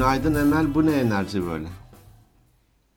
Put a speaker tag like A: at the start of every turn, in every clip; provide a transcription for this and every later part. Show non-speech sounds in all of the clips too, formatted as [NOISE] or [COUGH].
A: Günaydın Emel. Bu ne enerji böyle?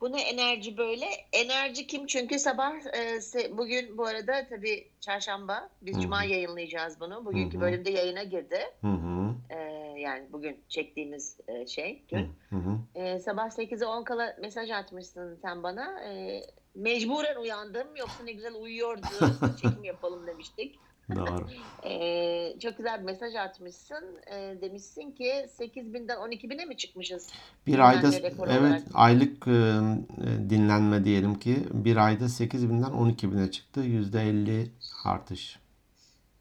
B: Bu ne enerji böyle? Enerji kim? Çünkü sabah e, bugün bu arada tabii çarşamba. Biz
A: Hı hı.
B: cuma yayınlayacağız bunu. Bugünkü
A: Hı hı.
B: bölümde yayına girdi.
A: Hı hı.
B: E, yani bugün çektiğimiz e, şey gün.
A: hı. hı.
B: E, sabah 8'e 10 kala mesaj atmışsın sen bana. E, mecburen uyandım. Yoksa ne güzel uyuyordu. [LAUGHS] Çekim yapalım demiştik.
A: Doğru.
B: E, çok güzel bir mesaj atmışsın. E, demişsin ki 8.000'den 12.000'e mi çıkmışız?
A: Bir ayda evet
B: olarak.
A: aylık e, e, dinlenme diyelim ki bir ayda 8000'den 12.000'e çıktı. %50 artış.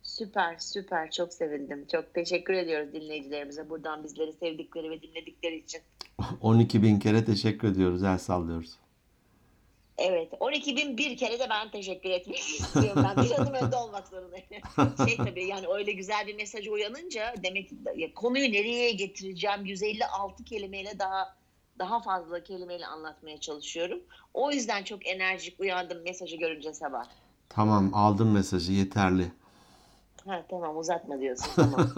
B: Süper, süper. Çok sevindim. Çok teşekkür ediyoruz dinleyicilerimize. Buradan bizleri sevdikleri ve dinledikleri için. [LAUGHS]
A: 12.000 kere teşekkür ediyoruz. El sallıyoruz.
B: Evet, 12 bin bir kere de ben teşekkür etmek [LAUGHS] istiyorum. Ben bir adım önde olmak zorundayım. [LAUGHS] Şey tabii yani öyle güzel bir mesaj uyanınca demek ya konuyu nereye getireceğim 156 kelimeyle daha daha fazla kelimeyle anlatmaya çalışıyorum. O yüzden çok enerjik uyandım mesajı görünce sabah.
A: Tamam aldım mesajı yeterli.
B: Ha tamam uzatma diyorsun [LAUGHS] tamam.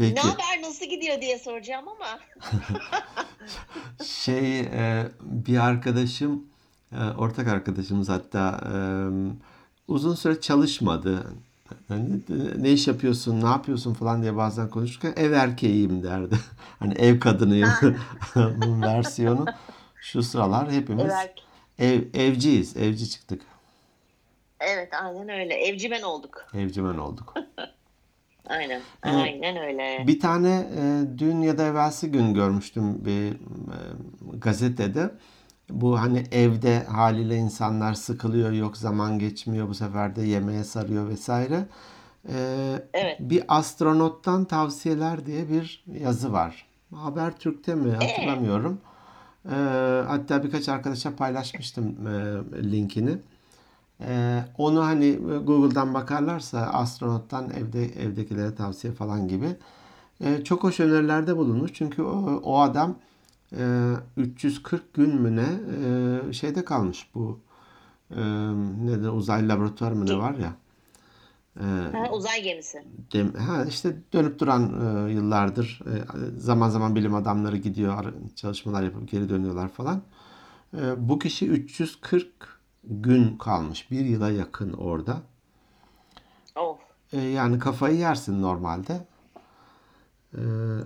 A: Peki
B: ne haber nasıl gidiyor diye soracağım ama. [LAUGHS]
A: şey e, bir arkadaşım e, ortak arkadaşımız hatta e, uzun süre çalışmadı. Hani, ne iş yapıyorsun, ne yapıyorsun falan diye bazen konuşurken ev erkeğiyim derdi. [LAUGHS] Hani ev kadınıyım. [LAUGHS] Bunun versiyonu. Şu sıralar hepimiz
B: Evet.
A: ev, evciyiz, evci çıktık.
B: Evet aynen öyle. Evcimen olduk.
A: Evcimen olduk.
B: Aynen.
A: Evet.
B: Aynen öyle.
A: Bir tane e, dün ya da evvelsi gün görmüştüm bir e, gazetede. Bu hani evde haliyle insanlar sıkılıyor, yok zaman geçmiyor, bu sefer de yemeğe sarıyor vesaire. E,
B: Evet.
A: bir astronottan tavsiyeler diye bir yazı var. Habertürk'te mi hatırlamıyorum. E, hatta birkaç arkadaşa paylaşmıştım e, linkini. Ee, onu hani Google'dan bakarlarsa astronottan evde evdekilere tavsiye falan gibi Ee, çok hoş önerilerde bulunmuş. Çünkü o, o adam e, 340 gün mü ne e, şeyde kalmış bu e, ne de uzay laboratuvar mı ne var ya e,
B: Ha, uzay gemisi.
A: dem- ha, işte dönüp duran e, yıllardır e, zaman zaman bilim adamları gidiyor ar- çalışmalar yapıp geri dönüyorlar falan. E, bu kişi 340 gün kalmış. Bir yıla yakın orada.
B: Of.
A: E, yani kafayı yersin normalde. E,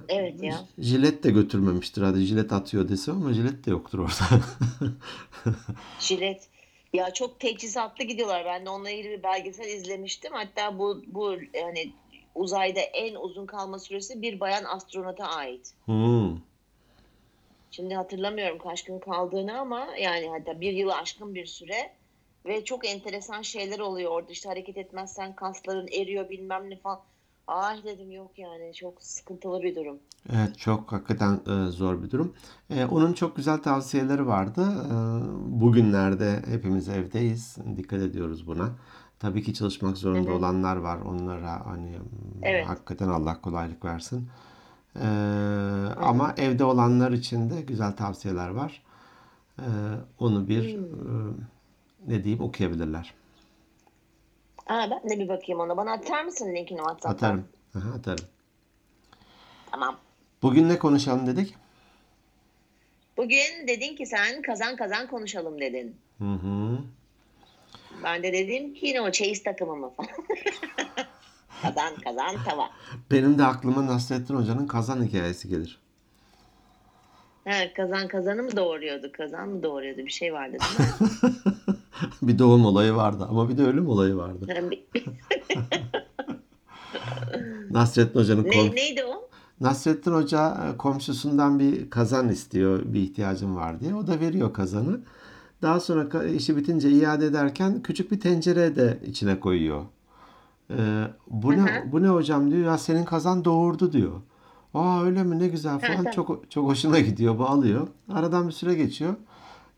B: Evet ya.
A: jilet de götürmemiştir. Hadi jilet atıyor desem ama jilet de yoktur orada. [LAUGHS]
B: Jilet. Ya çok teçhizatlı gidiyorlar. Ben de onunla ilgili bir belgesel izlemiştim. Hatta bu bu yani uzayda en uzun kalma süresi bir bayan astronota ait.
A: Hmm.
B: Şimdi hatırlamıyorum kaç gün kaldığını ama yani hatta bir yılı aşkın bir süre ve çok enteresan şeyler oluyor orada işte hareket etmezsen kasların eriyor bilmem ne falan. Ay dedim yok yani çok sıkıntılı bir durum.
A: Evet çok hakikaten e, zor bir durum. E, onun çok güzel tavsiyeleri vardı. E, bugünlerde hepimiz evdeyiz. Dikkat ediyoruz buna. Tabii ki çalışmak zorunda
B: Hı hı.
A: olanlar var. Onlara hani
B: Evet.
A: hakikaten Allah kolaylık versin. E, ama evde olanlar için de güzel tavsiyeler var. E, onu bir
B: Hmm.
A: e, ne diyeyim okuyabilirler.
B: Aa, ben de bir bakayım ona. Bana atar mısın linkini WhatsApp'tan?
A: Atarım. Aha, atarım.
B: Tamam.
A: Bugün ne konuşalım dedik?
B: Bugün dedin ki sen kazan kazan konuşalım dedin.
A: Hı hı.
B: Ben de dedim ki yine o çeyiz takımı mı falan. [LAUGHS] [LAUGHS] kazan kazan tava.
A: Benim de aklıma Nasrettin Hoca'nın kazan hikayesi gelir.
B: Ha, kazan kazanı mı doğuruyordu? Kazan mı doğuruyordu? Bir şey vardı değil mi? [LAUGHS]
A: Bir doğum olayı vardı ama bir de ölüm olayı vardı. [LAUGHS] Nasrettin Hoca'nın kom
B: ne, neydi o?
A: Nasrettin Hoca e, komşusundan bir kazan istiyor, bir ihtiyacım var diye. O da veriyor kazanı. Daha sonra işi bitince iade ederken küçük bir tencere de içine koyuyor. Ee, bu ne bu ne hocam diyor. Ya senin kazan doğurdu diyor. Aa öyle mi ne güzel falan çok çok hoşuna gidiyor bu alıyor. Aradan bir süre geçiyor.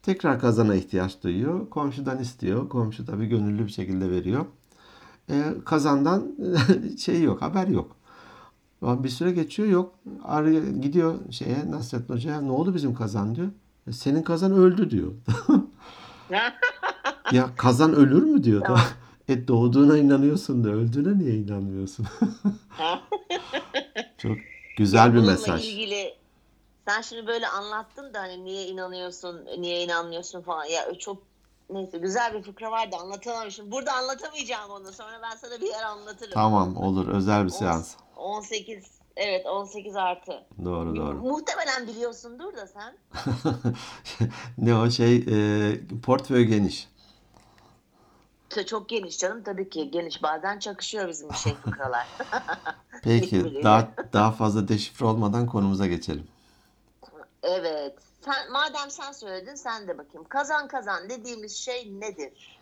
A: Tekrar kazana ihtiyaç duyuyor. Komşudan istiyor. Komşu tabii gönüllü bir şekilde veriyor. Ee, kazandan [LAUGHS] şey yok, haber yok. Bir süre geçiyor yok. Arıyor, gidiyor şeye Nasrettin Hoca'ya ne oldu bizim kazan diyor. "E, Senin kazan öldü diyor. [LAUGHS] [LAUGHS] ya kazan ölür mü diyor.
B: Tamam.
A: E doğduğuna inanıyorsun da öldüğüne niye inanmıyorsun? [LAUGHS] Çok güzel bir
B: Bununla
A: mesaj.
B: ilgili Sen şimdi böyle anlattın da hani niye inanıyorsun, niye inanmıyorsun falan. Ya çok neyse güzel bir fıkra vardı anlatamamışım. Burada anlatamayacağım onu. Sonra ben sana bir yer anlatırım.
A: Tamam olur özel bir seans.
B: 18 evet 18 artı.
A: Doğru doğru.
B: Muhtemelen biliyorsundur da sen. [LAUGHS]
A: ne o şey e, portföy geniş.
B: Çok- geniş canım tabii ki geniş. Bazen çakışıyor bizim şey fıkralar. [LAUGHS]
A: Peki daha daha fazla deşifre olmadan konumuza geçelim.
B: evet. Sen, madem sen söyledin sen de bakayım. Kazan kazan dediğimiz şey nedir?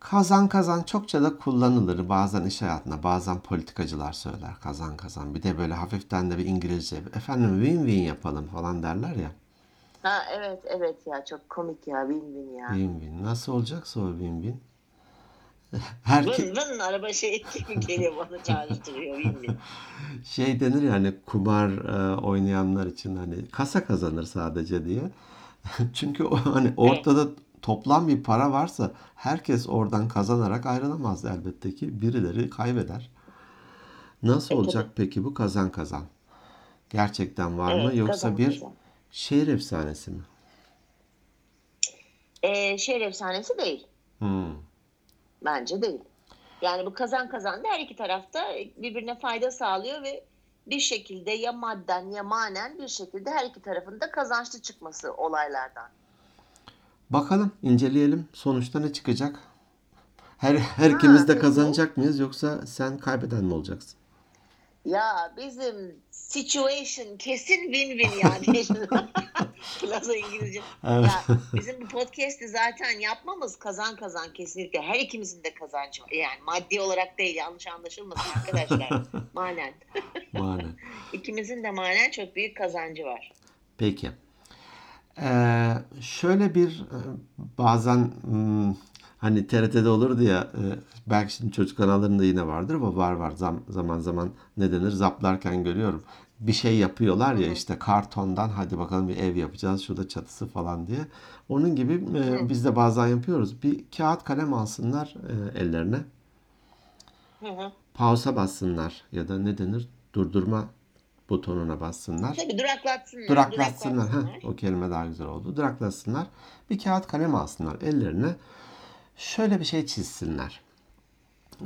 A: Kazan kazan çokça da kullanılır. Bazen iş hayatında, bazen politikacılar söyler kazan kazan. Bir de böyle hafiften de bir İngilizce, efendim win-win yapalım falan derler ya.
B: Ha evet evet ya çok komik ya win win ya.
A: Win-win. Nasıl olacaksa o win-win. [LAUGHS] Herke
B: Vın vın araba şey etti [LAUGHS] mi geliyor bana çağrıştırıyor win win. [LAUGHS]
A: şey denir ya hani kumar e, oynayanlar için hani kasa kazanır sadece diye. Çünkü o hani ortada toplam bir para varsa herkes oradan kazanarak ayrılamaz elbette ki. Birileri kaybeder. Nasıl
B: E,
A: olacak peki bu kazan kazan? Gerçekten var mı
B: Evet,
A: yoksa
B: kazan
A: bir
B: kazan.
A: Şehir efsanesi mi?
B: Ee, şehir efsanesi değil.
A: Hmm.
B: Bence değil. Yani bu kazan kazan da her iki tarafta birbirine fayda sağlıyor ve bir şekilde ya madden ya manen bir şekilde her iki tarafında kazançlı çıkması olaylardan.
A: Bakalım, inceleyelim. Sonuçta ne çıkacak? Her, her ikimiz de kazanacak mıyız yoksa sen kaybeden mi olacaksın?
B: Ya bizim situation kesin win-win yani. [LAUGHS] Plaza İngilizce.
A: Evet.
B: Ya bizim bu podcast'i zaten yapmamız kazan kazan kesinlikle. Her ikimizin de kazancı var. Yani maddi olarak değil yanlış anlaşılmasın arkadaşlar. [LAUGHS] manen.
A: Mane.
B: İkimizin de manen çok büyük kazancı var.
A: Peki. Ee, şöyle bir e, bazen hmm, hani TRT'de olurdu ya e, belki şimdi çocuk kanallarında yine vardır ama var var Zam- zaman zaman ne denir zaplarken görüyorum. Bir şey yapıyorlar ya işte kartondan hadi bakalım bir ev yapacağız şurada çatısı falan diye. Onun gibi e, biz de bazen yapıyoruz. Bir kağıt kalem alsınlar e, ellerine. Pausa bassınlar ya da ne denir durdurma butonuna bassınlar.
B: Tabii duraklatsınlar.
A: Duraklatsınlar. Heh, o kelime daha güzel oldu. Duraklatsınlar. Bir kağıt kalem alsınlar ellerine. Şöyle bir şey çizsinler.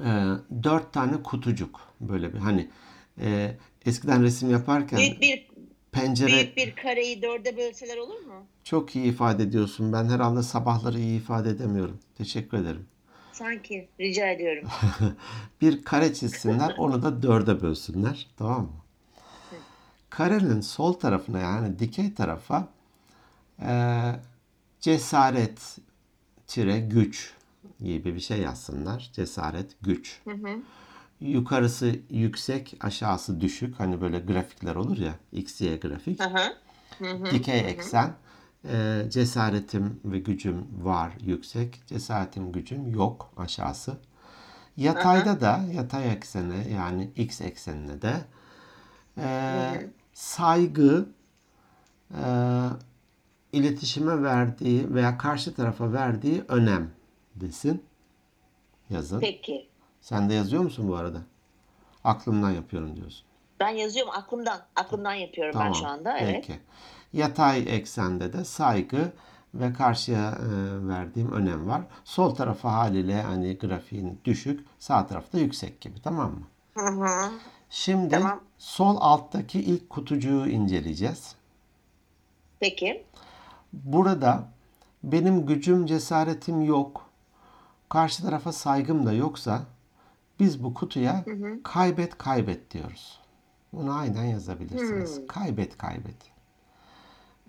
A: Ee, dört tane kutucuk. Böyle bir hani e, eskiden resim yaparken
B: Büyük bir
A: pencere
B: büyük bir kareyi dörde bölseler olur mu?
A: çok iyi ifade ediyorsun. Ben herhalde sabahları iyi ifade edemiyorum. Teşekkür ederim.
B: Sanki rica ediyorum. [LAUGHS]
A: bir kare çizsinler, onu da dörde bölsünler. Tamam mı? Karenin sol tarafına yani dikey tarafa e, cesaret tire güç gibi bir şey yazsınlar. Cesaret, güç.
B: Hı hı.
A: Yukarısı yüksek, aşağısı düşük. Hani böyle grafikler olur ya, x, y grafik.
B: Hı hı. Hı hı.
A: Dikey eksen. e, cesaretim ve gücüm var yüksek. Cesaretim, gücüm yok aşağısı. Yatayda da yatay eksene yani x eksenine de e, saygı e, iletişime verdiği veya karşı tarafa verdiği önem desin. Yazın.
B: Peki.
A: Sen de yazıyor musun bu arada? Aklımdan yapıyorum diyorsun.
B: Ben yazıyorum aklımdan. Aklımdan yapıyorum ben şu anda. Evet.
A: Peki. Yatay eksende de saygı ve karşıya e, verdiğim önem var. Sol tarafa haliyle hani grafiğin düşük, sağ tarafta yüksek gibi tamam mı?
B: Hı hı.
A: Şimdi
B: Tamam.
A: sol alttaki ilk kutucuğu inceleyeceğiz.
B: Peki.
A: Burada benim gücüm, cesaretim yok. Karşı tarafa saygım da yoksa biz bu kutuya kaybet kaybet diyoruz. Bunu aynen yazabilirsiniz. Kaybet kaybet.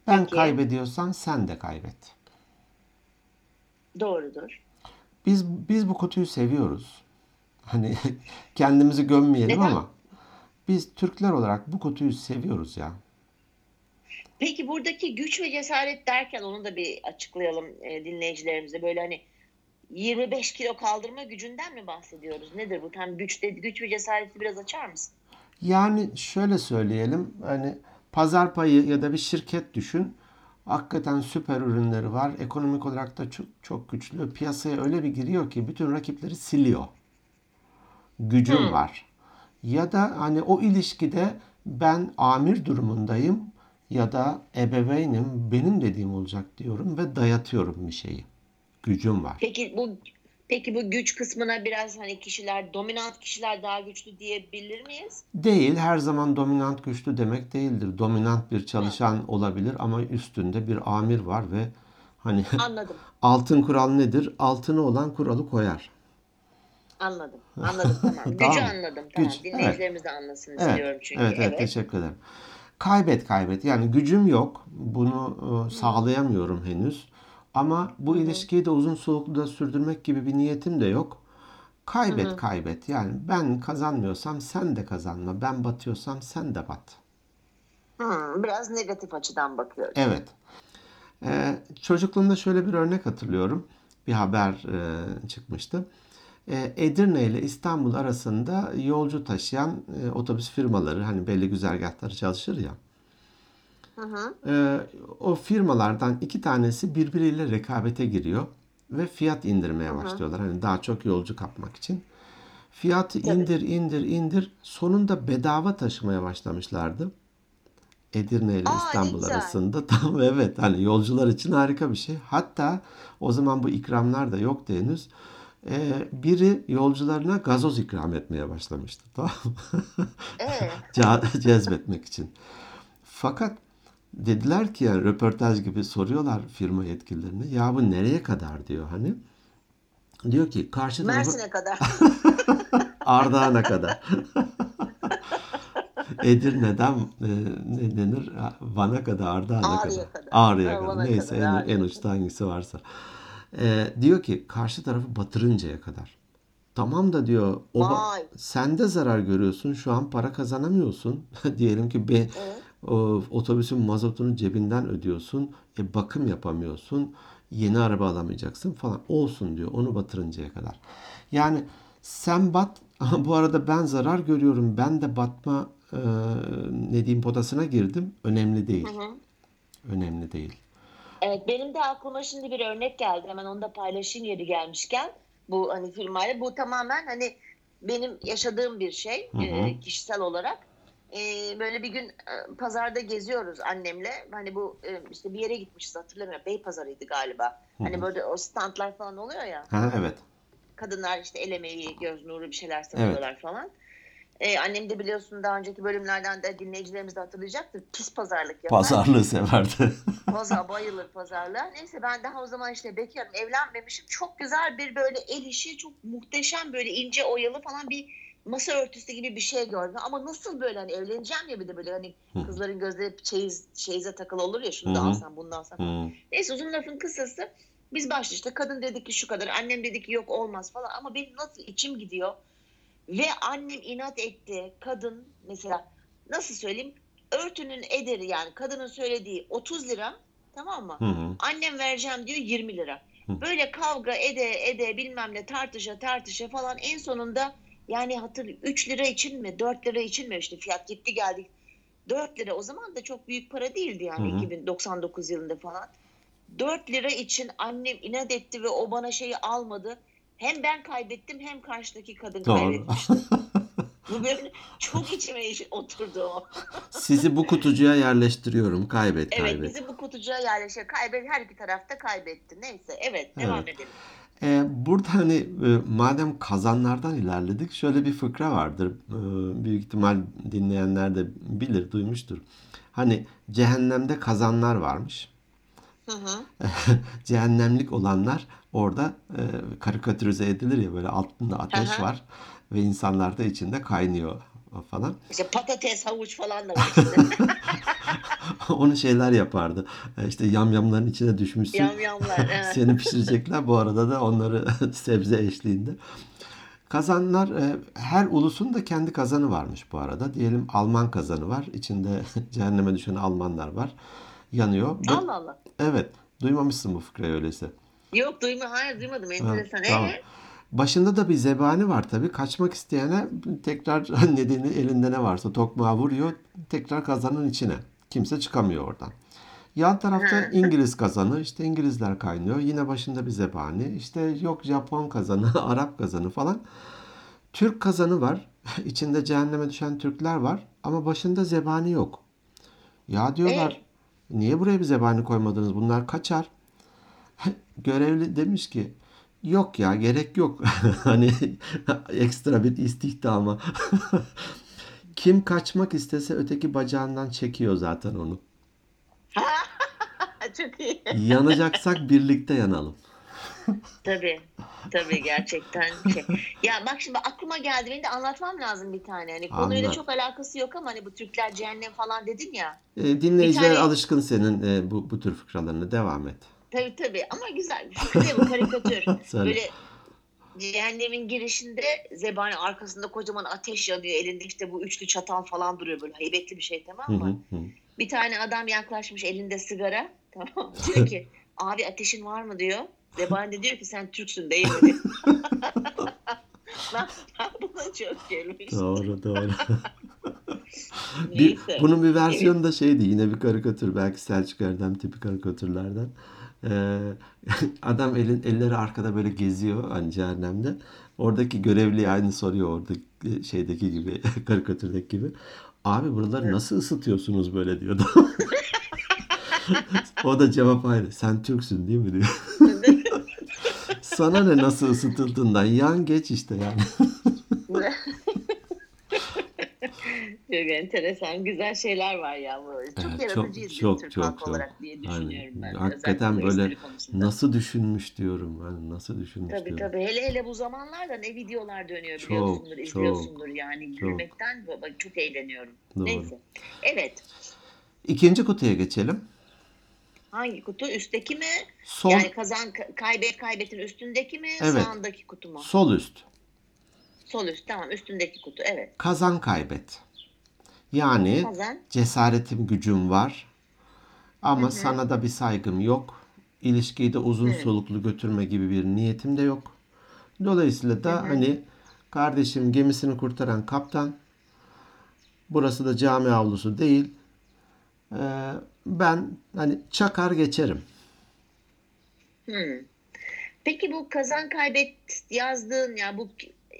A: Ben
B: Peki.
A: kaybediyorsam sen de kaybet.
B: Doğrudur.
A: Biz biz bu kutuyu seviyoruz. Hani [LAUGHS] kendimizi gömmeyelim
B: Neden?
A: ama biz Türkler olarak bu kutuyu seviyoruz ya.
B: Peki buradaki güç ve cesaret derken onu da bir açıklayalım e, dinleyicilerimize. Böyle hani 25 kilo kaldırma gücünden mi bahsediyoruz? Nedir bu? Tam güç, de- güç ve cesareti biraz açar mısın?
A: Yani şöyle söyleyelim hani pazar payı ya da bir şirket düşün. Hakikaten süper ürünleri var. Ekonomik olarak da çok, çok güçlü. Piyasaya öyle bir giriyor ki bütün rakipleri siliyor. Gücüm
B: Hmm.
A: var. Ya da hani o ilişkide ben amir durumundayım. Ya da ebeveynim benim dediğim olacak diyorum ve dayatıyorum bir şeyi. Gücüm var.
B: Peki bu peki bu güç kısmına biraz hani kişiler dominant kişiler daha güçlü diyebilir miyiz?
A: Değil, her zaman dominant güçlü demek değildir. Dominant bir çalışan olabilir ama üstünde bir amir var ve hani [LAUGHS]
B: Anladım.
A: altın kural nedir? Altını olan kuralı koyar.
B: Anladım. [LAUGHS] Anladım tamam. Gücü
A: Tamam.
B: anladım. Tamam.
A: Güç,
B: Dinleyicilerimiz de anlasın
A: Evet,
B: istiyorum çünkü.
A: evet, evet, teşekkür ederim. Kaybet kaybet. Yani gücüm yok. Bunu e, sağlayamıyorum henüz. Ama bu ilişkiyi de uzun soluklu sürdürmek gibi bir niyetim de yok. Kaybet kaybet. Yani ben kazanmıyorsam sen de kazanma. Ben batıyorsam sen de bat.
B: Hmm, biraz negatif açıdan bakıyorum.
A: Evet. Ee, çocukluğumda şöyle bir örnek hatırlıyorum. Bir haber e, çıkmıştı. Ee, Edirne ile İstanbul arasında yolcu taşıyan e, otobüs firmaları hani belli güzergahları çalışır ya.
B: Hı hı.
A: Ee, o firmalardan iki tanesi birbiriyle rekabete giriyor ve fiyat indirmeye başlıyorlar. Hani daha çok yolcu kapmak için. Fiyatı indir indir indir sonunda bedava taşımaya başlamışlardı. Edirne ile
B: Aa,
A: İstanbul
B: güzel.
A: arasında [LAUGHS] tam evet hani yolcular için harika bir şey. Hatta o zaman bu ikramlar da yoktu henüz. Ee, biri yolcularına gazoz ikram etmeye başlamıştı. Tamam mı? [LAUGHS] Cezbetmek için. Fakat dediler ki yani röportaj gibi soruyorlar firma yetkililerine. Ya bu nereye kadar diyor hani. Diyor ki karşı
B: Mersin'e kadar. [LAUGHS]
A: Ardahan'a kadar. [LAUGHS] Edirne'den e, ne denir? Van'a kadar, Ardahan'a
B: Ağrı'ya
A: kadar.
B: kadar.
A: Ağrı'ya kadar. Neyse
B: kadar,
A: en,
B: Ağrı'ya
A: en
B: kadar.
A: uçta hangisi varsa. E, diyor ki karşı tarafı batırıncaya kadar. Tamam da diyor o ba- sen de zarar görüyorsun. Şu an para kazanamıyorsun. [LAUGHS] Diyelim ki be, o, otobüsün mazotunu cebinden ödüyorsun. E, bakım yapamıyorsun. Yeni araba alamayacaksın falan. Olsun diyor onu batırıncaya kadar. Yani sen bat [LAUGHS] bu arada ben zarar görüyorum. Ben de batma e, ne diyeyim potasına girdim. Önemli değil.
B: Hı hı.
A: Önemli değil.
B: Evet benim de aklıma şimdi bir örnek geldi. Hemen onu da paylaşayım yeri gelmişken. Bu hani firmayla bu tamamen hani benim yaşadığım bir şey
A: Hı hı.
B: e, kişisel olarak. E, böyle bir gün e, pazarda geziyoruz annemle. Hani bu e, işte bir yere gitmişiz hatırlamıyorum. Beypazarı'ydı galiba. Hani böyle o standlar falan oluyor ya.
A: Ha, evet.
B: Kadınlar işte el emeği, göz nuru bir şeyler satıyorlar falan. E, annem de biliyorsun daha önceki bölümlerden de dinleyicilerimiz de hatırlayacaktır. Pis pazarlık yapar.
A: Pazarlığı severdi. [LAUGHS]
B: Pazar bayılır pazarlığa. Neyse ben daha o zaman işte bekarım evlenmemişim. Çok güzel bir böyle el işi çok muhteşem böyle ince oyalı falan bir masa örtüsü gibi bir şey gördüm. Ama nasıl böyle hani evleneceğim ya bir de böyle hani kızların gözleri çeyiz, çeyize takılı olur ya şunu da
A: Hı hı.
B: alsam bunu da alsam.
A: Hı.
B: Neyse uzun lafın kısası biz başta işte kadın dedi ki şu kadar annem dedi ki yok olmaz falan ama benim nasıl içim gidiyor ve annem inat etti kadın mesela nasıl söyleyeyim örtünün ederi yani kadının söylediği 30 lira tamam mı?
A: Hı hı.
B: Annem vereceğim diyor 20 lira. Böyle kavga ede ede bilmem ne tartışa tartışa falan en sonunda yani hatır 3 lira için mi 4 lira için mi işte fiyat gitti geldi 4 lira o zaman da çok büyük para değildi yani
A: Hı hı.
B: 2099 yılında falan. 4 lira için annem inat etti ve o bana şeyi almadı. Hem ben kaybettim hem karşıdaki kadın
A: Doğru.
B: kaybetmişti. [LAUGHS] Bu böyle çok içime oturdu o.
A: Sizi bu kutucuğa yerleştiriyorum. Kaybet
B: Evet
A: kaybet.
B: bizi bu kutucuğa yerleşir. Kaybet her iki tarafta kaybetti. Neyse evet devam
A: Evet.
B: edelim.
A: Ee, burada hani e, madem kazanlardan ilerledik şöyle bir fıkra vardır. Ee, büyük ihtimal dinleyenler de bilir, duymuştur. Hani cehennemde kazanlar varmış.
B: Hı hı. [LAUGHS]
A: Cehennemlik olanlar orada e, karikatürize edilir ya böyle altında ateş
B: Aha.
A: var ve insanlar da içinde kaynıyor falan.
B: İşte patates, havuç falan da var [LAUGHS] içinde. [LAUGHS]
A: Onu şeyler yapardı. E, İşte yamyamların içine düşmüşsün.
B: Yamyamlar. evet.
A: Seni pişirecekler. Bu arada da onları sebze eşliğinde. Kazanlar e, her ulusun da kendi kazanı varmış bu arada. Diyelim Alman kazanı var. İçinde cehenneme düşen Almanlar var. Yanıyor. Bu-
B: Allah Allah.
A: Evet. Duymamışsın bu fıkrayı öyleyse.
B: Yok duyma, hayır duymadım.
A: Ha,
B: Enteresan.
A: tamam.
B: Ee?
A: Başında da bir zebani var tabii. Kaçmak isteyene tekrar [LAUGHS] nedeni elinde ne varsa tokmağı vuruyor. Tekrar kazanın içine. Kimse çıkamıyor oradan. Yan tarafta İngiliz kazanı. işte İngilizler kaynıyor. Yine başında bir zebani. İşte yok Japon kazanı, [LAUGHS] Arap kazanı falan. Türk kazanı var. [LAUGHS] İçinde cehenneme düşen Türkler var. Ama başında zebani yok. Ya diyorlar
B: Evet.
A: Niye buraya bir zebani koymadınız? Bunlar kaçar. [LAUGHS] Görevli demiş ki yok ya gerek yok. [LAUGHS] Hani [LAUGHS] ekstra bir istihdama. Kim kaçmak istese öteki bacağından çekiyor zaten onu.
B: Çok iyi.
A: Yanacaksak birlikte yanalım.
B: Tabii. Tabii gerçekten şey. Ya bak şimdi aklıma geldi. Benim de anlatmam lazım bir tane. Hani konuyla
A: Anlat.
B: çok alakası yok ama hani bu Türkler cehennem falan dedin ya.
A: E, dinleyiciler
B: Bir tane-
A: alışkın senin e, bu, bu tür fıkralarına devam et.
B: Tabii tabii ama güzel. Bu karikatür. [LAUGHS] Böyle cehennemin girişinde zebani arkasında kocaman ateş yanıyor. Elinde işte bu üçlü çatal falan duruyor böyle heybetli bir şey tamam mı?
A: hı hı.
B: Bir tane adam yaklaşmış elinde sigara. Tamam? Diyor ki [LAUGHS] abi ateşin var mı diyor. Zebani diyor ki sen Türksün değil mi? [LAUGHS] ben buna çok gülmüş.
A: Doğru doğru. [LAUGHS] bir, bunun bir versiyonu da şeydi yine bir karikatür belki Selçuk Erdem tipi karikatürlerden. Ee, [LAUGHS] adam elin elleri arkada böyle geziyor hani cehennemde. Oradaki görevli aynı soruyor orada şeydeki gibi karikatürdeki gibi. Abi buraları nasıl ısıtıyorsunuz böyle diyordu. o da cevap aynı. Sen Türksün değil mi diyor. Sana ne nasıl ısıtıldığından yan geç işte yani. [LAUGHS]
B: Çok enteresan, güzel şeyler var ya. Çok
A: Evet,
B: yaratıcıyız
A: çok,
B: biz Türk
A: çok, çok.
B: olarak diye düşünüyorum
A: Aynen.
B: ben.
A: Hakikaten
B: bu
A: böyle
B: konusunda.
A: Nasıl düşünmüş diyorum. Hani nasıl düşünmüş
B: Tabii
A: diyorum.
B: tabii. Hele hele bu zamanlarda ne videolar dönüyor
A: Çok,
B: biliyorsundur,
A: çok,
B: izliyorsundur yani.
A: çok.
B: Gülmekten bak çok eğleniyorum.
A: Doğru.
B: Neyse. Evet.
A: İkinci kutuya geçelim.
B: Hangi kutu? Üstteki mi?
A: Sol
B: Yani kazan ka- kaybet kaybetin üstündeki mi?
A: Evet.
B: Sağındaki kutu mu?
A: sol üst.
B: Sol üst tamam üstündeki kutu evet.
A: Kazan kaybet. Yani
B: Kazan.
A: cesaretim gücüm var. Ama sana da bir saygım yok. İlişkiyi de uzun soluklu götürme gibi bir niyetim de yok. Dolayısıyla da hani kardeşim gemisini kurtaran kaptan. Burası da cami avlusu değil. Ee, ben hani çakar geçerim.
B: Hmm. Peki bu kazan kaybet yazdığın ya bu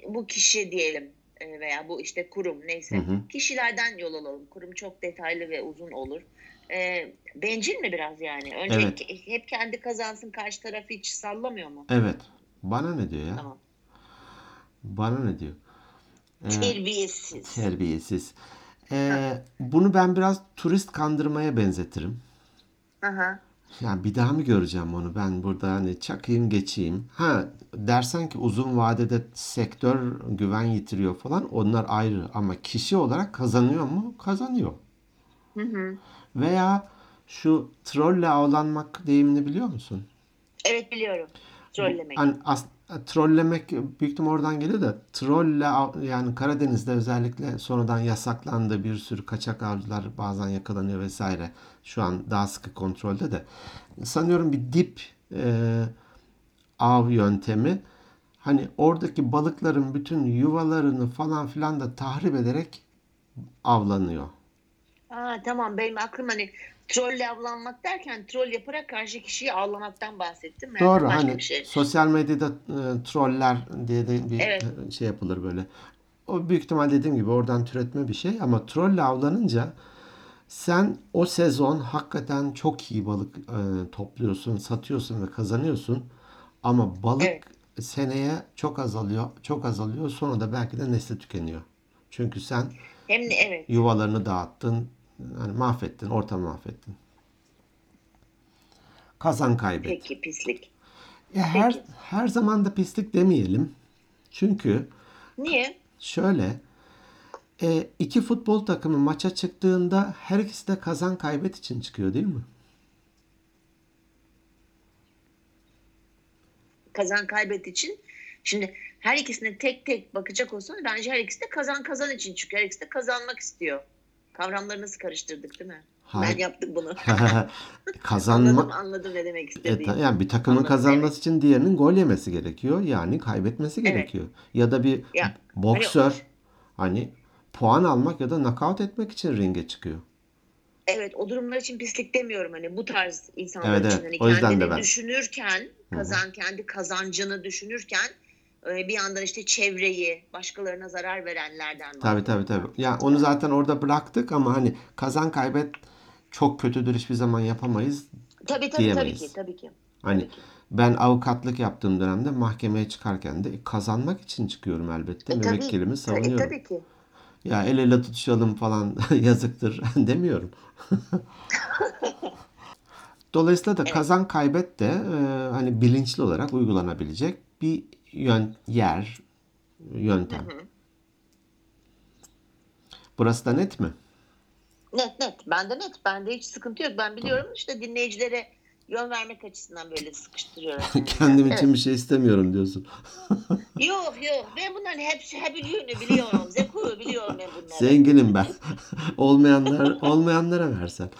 B: bu kişi diyelim e, veya bu işte kurum neyse
A: Hı hı.
B: kişilerden yol alalım. Kurum çok detaylı ve uzun olur. E, bencil mi biraz yani? Önce
A: Evet.
B: hep kendi kazansın karşı tarafı hiç sallamıyor mu?
A: Evet. Bana ne diyor ya?
B: Tamam.
A: Bana ne diyor? Ee,
B: Terbiyesiz.
A: terbiyesiz. Ee, bunu ben biraz turist kandırmaya benzetirim.
B: Aha.
A: Ya bir daha mı göreceğim onu? Ben burada hani çakayım geçeyim. Ha dersen ki uzun vadede sektör güven yitiriyor falan onlar ayrı ama kişi olarak kazanıyor mu? Kazanıyor.
B: Hı hı.
A: Veya şu trolle avlanmak deyimini biliyor musun?
B: Evet biliyorum. Trollemek.
A: Hani as- trollemek büyük ihtimal oradan geliyor da trolle yani Karadeniz'de özellikle sonradan yasaklandı bir sürü kaçak avcılar bazen yakalanıyor vesaire. Şu an daha sıkı kontrolde de. Sanıyorum bir dip e, av yöntemi. Hani oradaki balıkların bütün yuvalarını falan filan da tahrip ederek avlanıyor.
B: Aa, tamam benim aklım hani trolle avlanmak derken troll yaparak karşı kişiyi avlamaktan bahsettim. Meğerse
A: Doğru
B: başka
A: hani
B: bir şey.
A: sosyal medyada e, troller diye de bir
B: Evet.
A: e, şey yapılır böyle. O büyük ihtimal dediğim gibi oradan türetme bir şey ama trolle avlanınca sen o sezon hakikaten çok iyi balık e, topluyorsun, satıyorsun ve kazanıyorsun. Ama balık
B: Evet.
A: seneye çok azalıyor, çok azalıyor. Sonra da belki de nesli tükeniyor. Çünkü sen
B: Hem de evet.
A: yuvalarını dağıttın, hani mahvettin, ortamı mahvettin. Kazan kaybet.
B: Peki pislik.
A: Ya her
B: Peki.
A: her zaman da pislik demeyelim. Çünkü
B: Niye?
A: şöyle e, iki futbol takımı maça çıktığında her ikisi de kazan kaybet için çıkıyor değil mi?
B: Kazan kaybet için. Şimdi her ikisine tek tek bakacak olsanız bence her ikisi de kazan kazan için çıkıyor. Her ikisi de kazanmak istiyor. Kavramları nasıl karıştırdık değil mi?
A: Hayır.
B: Ben yaptım bunu. [LAUGHS]
A: Kazanma
B: anladım anladım ne demek
A: E,
B: istediğimi.
A: ta- yani bir takımın
B: Anladım,
A: kazanması için diğerinin gol yemesi gerekiyor. Yani kaybetmesi
B: Evet.
A: gerekiyor. Ya da bir
B: Ya,
A: boksör hani puan almak ya da knockout etmek için ringe çıkıyor.
B: Evet o durumlar için pislik demiyorum hani bu tarz insanlar
A: Evet,
B: için
A: evet.
B: hani
A: O yüzden de
B: kendini
A: ben.
B: düşünürken kazan kendi kazancını düşünürken e, bir yandan işte çevreyi başkalarına zarar verenlerden
A: Tabii tabii tabii. Ya onu zaten orada bıraktık ama hani kazan kaybet çok kötüdür hiçbir zaman yapamayız
B: Tabii tabii tabii
A: diyemeyiz.
B: ki tabii ki.
A: Hani
B: Tabii ki.
A: ben avukatlık yaptığım dönemde mahkemeye çıkarken de kazanmak için çıkıyorum elbette.
B: E, tabii,
A: Müvekkilimi
B: e,
A: savunuyorum.
B: tabii ki.
A: Ya el ele tutuşalım falan [LAUGHS] yazıktır [LAUGHS] demiyorum. [LAUGHS] Dolayısıyla da kazan kaybet de e, hani bilinçli olarak uygulanabilecek bir yön, yer, yöntem. Burası da net mi?
B: Net net. Bende net. Bende hiç sıkıntı yok. Ben biliyorum işte dinleyicilere yön vermek açısından böyle sıkıştırıyorum. [LAUGHS]
A: Kendim
B: Evet.
A: için bir şey istemiyorum diyorsun. [LAUGHS]
B: Yok yok. Ben bunların hepsi hepsini biliyorum. Zeku biliyorum ben bunları.
A: Zenginim ben. [LAUGHS] Olmayanlar olmayanlara versen.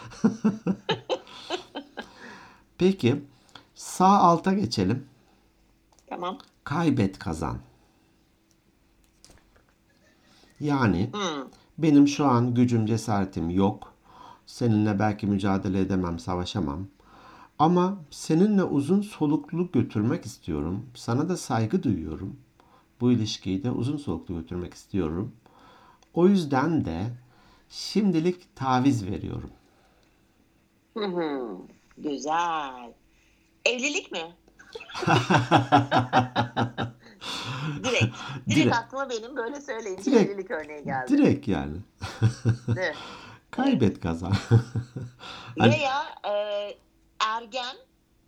A: Peki sağ alta geçelim.
B: Tamam.
A: Kaybet kazan. Yani
B: Hmm.
A: benim şu an gücüm cesaretim yok. Seninle belki mücadele edemem, savaşamam. Ama seninle uzun soluklu götürmek istiyorum. Sana da saygı duyuyorum. Bu ilişkiyi de uzun soluklu götürmek istiyorum. O yüzden de şimdilik taviz veriyorum.
B: Hı hı. Güzel. Evlilik mi? [LAUGHS] direkt. Direkt
A: Direkt.
B: aklıma benim böyle söyleyince
A: Direkt.
B: evlilik örneği geldi.
A: Direkt yani.
B: Evet. [LAUGHS]
A: Kaybet kazan. [LAUGHS] Hani-
B: Veya e, ergen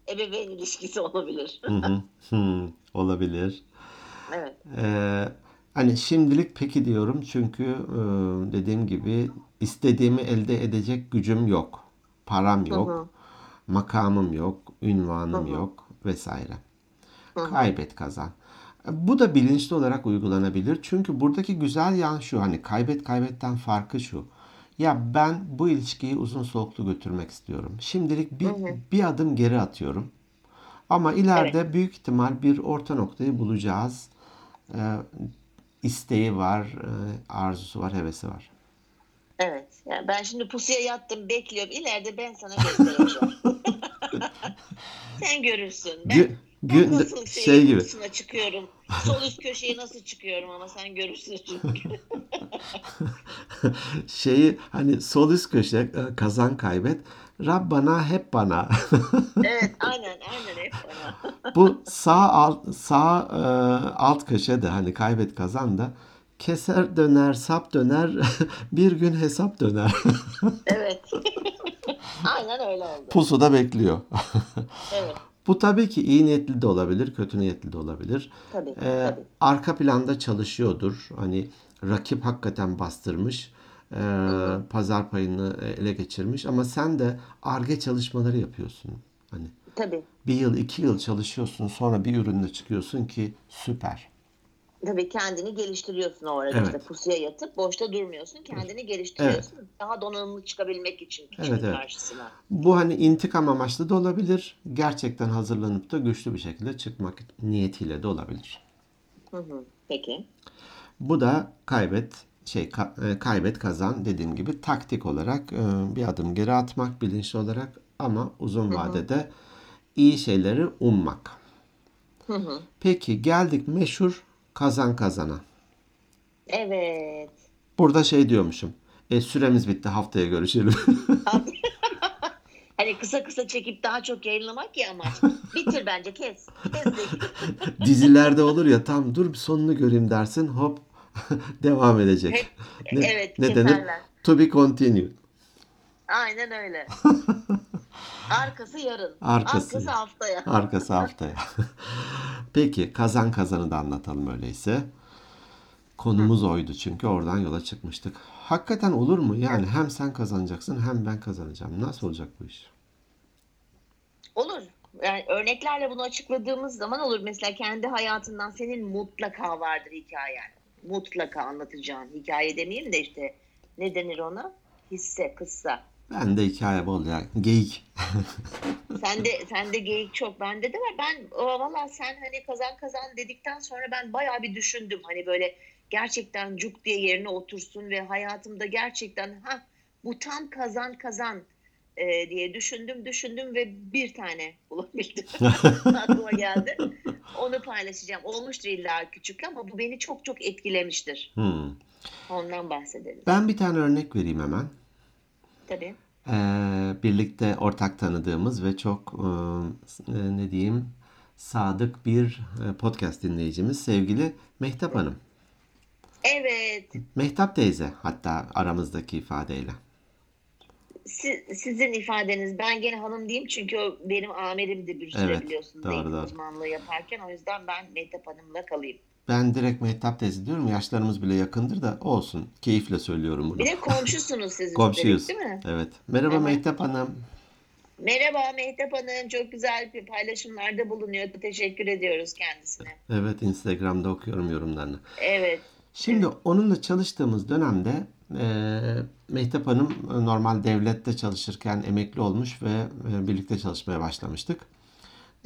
B: ebeveyn ilişkisi olabilir.
A: Hı hı. Hı, Olabilir.
B: evet.
A: Ee, hani şimdilik peki diyorum çünkü e, dediğim gibi istediğimi elde edecek gücüm yok. Param yok.
B: hı.
A: Makamım yok. Ünvanım
B: Hı hı.
A: yok vesaire.
B: Hı hı.
A: Kaybet kazan. Bu da bilinçli olarak uygulanabilir. Çünkü buradaki güzel yan şu hani kaybet kaybetten farkı şu. Ya ben bu ilişkiyi uzun soluklu götürmek istiyorum. Şimdilik bir, bir adım geri atıyorum. Ama ileride büyük ihtimal bir orta noktayı bulacağız. Ee, isteği var, e, arzusu var, hevesi var.
B: Evet. Yani ben şimdi pusuya yattım bekliyorum. İleride ben sana göstereceğim. [LAUGHS] Sen görürsün. Ben,
A: Gü-
B: ben nasıl
A: şey
B: şeyin
A: gibi.
B: çıkıyorum. Sol üst köşeye nasıl çıkıyorum ama sen görürsün çünkü. [LAUGHS]
A: Şeyi hani sol üst köşe e, kazan kaybet. Rab bana hep bana. [LAUGHS]
B: evet aynen aynen hep bana.
A: Bu sağ alt, sağ e, alt köşede hani kaybet kazan da keser döner, sap döner, [LAUGHS] bir gün hesap döner. [LAUGHS]
B: Evet. [LAUGHS] aynen öyle oldu.
A: Pusuda bekliyor.
B: Evet.
A: Bu tabii ki iyi niyetli de olabilir, kötü niyetli de olabilir.
B: Tabii.
A: Ee,
B: tabii.
A: arka planda çalışıyordur. Hani rakip hakikaten bastırmış. ee, pazar payını ele geçirmiş ama sen de arge çalışmaları yapıyorsun. Hani
B: Tabii.
A: bir yıl, iki yıl çalışıyorsun sonra bir ürünle çıkıyorsun ki süper.
B: Tabii kendini geliştiriyorsun o arada
A: Evet.
B: işte pusuya yatıp boşta durmuyorsun. Kendini geliştiriyorsun. Daha donanımlı çıkabilmek için
A: Evet, evet.
B: karşısına.
A: Bu hani intikam amaçlı da olabilir. Gerçekten hazırlanıp da güçlü bir şekilde çıkmak niyetiyle de olabilir.
B: Hı hı. Peki.
A: Bu da kaybet şey e, kaybet kazan dediğim gibi taktik olarak e, bir adım geri atmak bilinçli olarak ama uzun vadede iyi şeyleri ummak.
B: Hı hı.
A: Peki geldik meşhur kazan kazana.
B: Evet.
A: Burada şey diyormuşum. E, süremiz bitti haftaya görüşelim. [LAUGHS]
B: Hani kısa kısa çekip daha çok yayınlamak ya amaç. Bitir bence kes. Kes de. [LAUGHS]
A: Dizilerde olur ya tam dur bir sonunu göreyim dersin hop [LAUGHS] devam edecek.
B: Hep-
A: Ne,
B: evet,
A: ne denir?
B: keserler.
A: To be continued.
B: Aynen öyle. Arkası yarın.
A: Arkası.
B: Arkası haftaya. [LAUGHS]
A: Arkası haftaya. Peki kazan kazanı da anlatalım öyleyse. Konumuz oydu çünkü oradan yola çıkmıştık. Hakikaten olur mu? Yani hem sen kazanacaksın hem ben kazanacağım. Nasıl olacak bu iş?
B: Olur. Yani örneklerle bunu açıkladığımız zaman olur. Mesela kendi hayatından senin mutlaka vardır hikayen. Mutlaka anlatacağın hikaye demeyeyim de işte ne denir ona? Hisse, kıssa.
A: Ben de hikaye bol ya. Geyik. [LAUGHS]
B: Sende sende geyik çok, bende de var. Ben o, valla sen hani kazan kazan dedikten sonra ben bayağı bir düşündüm. Hani böyle gerçekten cuk diye yerine otursun ve hayatımda gerçekten ha bu tam kazan kazan e, diye düşündüm düşündüm ve bir tane bulabildim. [LAUGHS] [LAUGHS] Aklıma geldi. Onu paylaşacağım. Olmuştur illa küçük ama bu beni çok çok etkilemiştir.
A: Hmm.
B: Ondan bahsedelim.
A: Ben bir tane örnek vereyim hemen.
B: Tabii.
A: e, birlikte ortak tanıdığımız ve çok e, ne diyeyim sadık bir e, podcast dinleyicimiz sevgili Mehtap Hanım.
B: Evet.
A: Mehtap teyze hatta aramızdaki ifadeyle.
B: Si- sizin ifadeniz. Ben gene hanım diyeyim çünkü o benim amirimdi bir süre
A: Evet,
B: biliyorsunuz.
A: doğru, doğru.
B: uzmanlığı yaparken. O yüzden ben Mehtap Hanım'la kalayım.
A: Ben direkt Mehtap teyze diyorum. Yaşlarımız bile yakındır da olsun. Keyifle söylüyorum bunu.
B: Bir de komşusunuz siz
A: Komşuyuz.
B: üstelik, değil mi?
A: Evet. Merhaba
B: Evet.
A: Mehtap Hanım.
B: Merhaba Mehtap Hanım. Çok güzel bir paylaşımlarda bulunuyor. Teşekkür ediyoruz kendisine.
A: Evet Instagram'da okuyorum yorumlarını.
B: Evet.
A: Şimdi onunla çalıştığımız dönemde e, Mehtap Hanım normal devlette çalışırken emekli olmuş ve e, birlikte çalışmaya başlamıştık.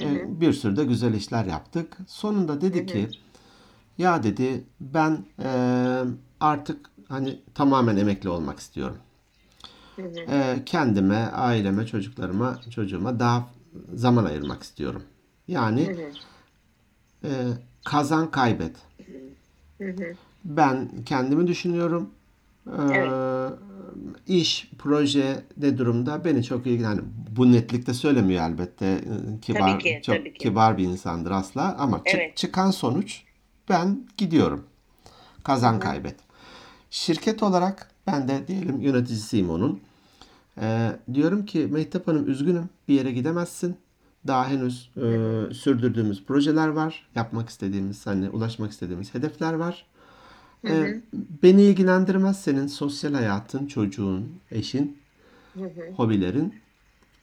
A: E, bir sürü de güzel işler yaptık. Sonunda dedi ki ya dedi ben e, artık hani tamamen emekli olmak istiyorum. E, kendime, aileme, çocuklarıma, çocuğuma daha zaman ayırmak istiyorum. Yani e, kazan kaybet. Ben kendimi düşünüyorum. Ee, iş, proje ne durumda beni çok ilgilen. Yani bu netlikte söylemiyor elbette. Kibar,
B: Tabii ki,
A: çok
B: tabii ki.
A: kibar bir insandır asla ama çık-
B: Evet.
A: çıkan sonuç ben gidiyorum. Kazan kaybet. Şirket olarak ben de diyelim yöneticisiyim onun. Ee, diyorum ki Mehtap Hanım üzgünüm bir yere gidemezsin. Daha henüz e, sürdürdüğümüz projeler var. Yapmak istediğimiz, hani ulaşmak istediğimiz hedefler var. Ee, beni ilgilendirmez senin sosyal hayatın, çocuğun, eşin, hobilerin.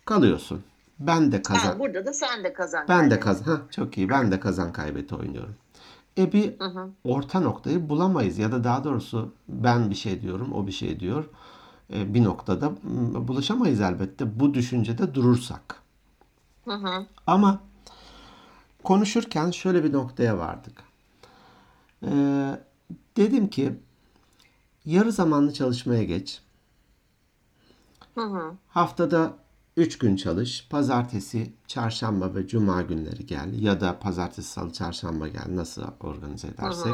A: Kalıyorsun. Ben de kazan.
B: Ha, burada da sen de kazan.
A: Ben de
B: kaybet.
A: kazan. Ha, çok iyi. Ben de kazan kaybeti oynuyorum. E bir orta noktayı bulamayız ya da daha doğrusu ben bir şey diyorum, o bir şey diyor. E, bir noktada buluşamayız elbette bu düşüncede durursak.
B: Hı hı.
A: Ama konuşurken şöyle bir noktaya vardık. Ee, dedim ki yarı zamanlı çalışmaya geç.
B: Hı hı.
A: Haftada 3 gün çalış. Pazartesi, çarşamba ve cuma günleri gel. Ya da pazartesi, salı, çarşamba gel. Nasıl organize edersek.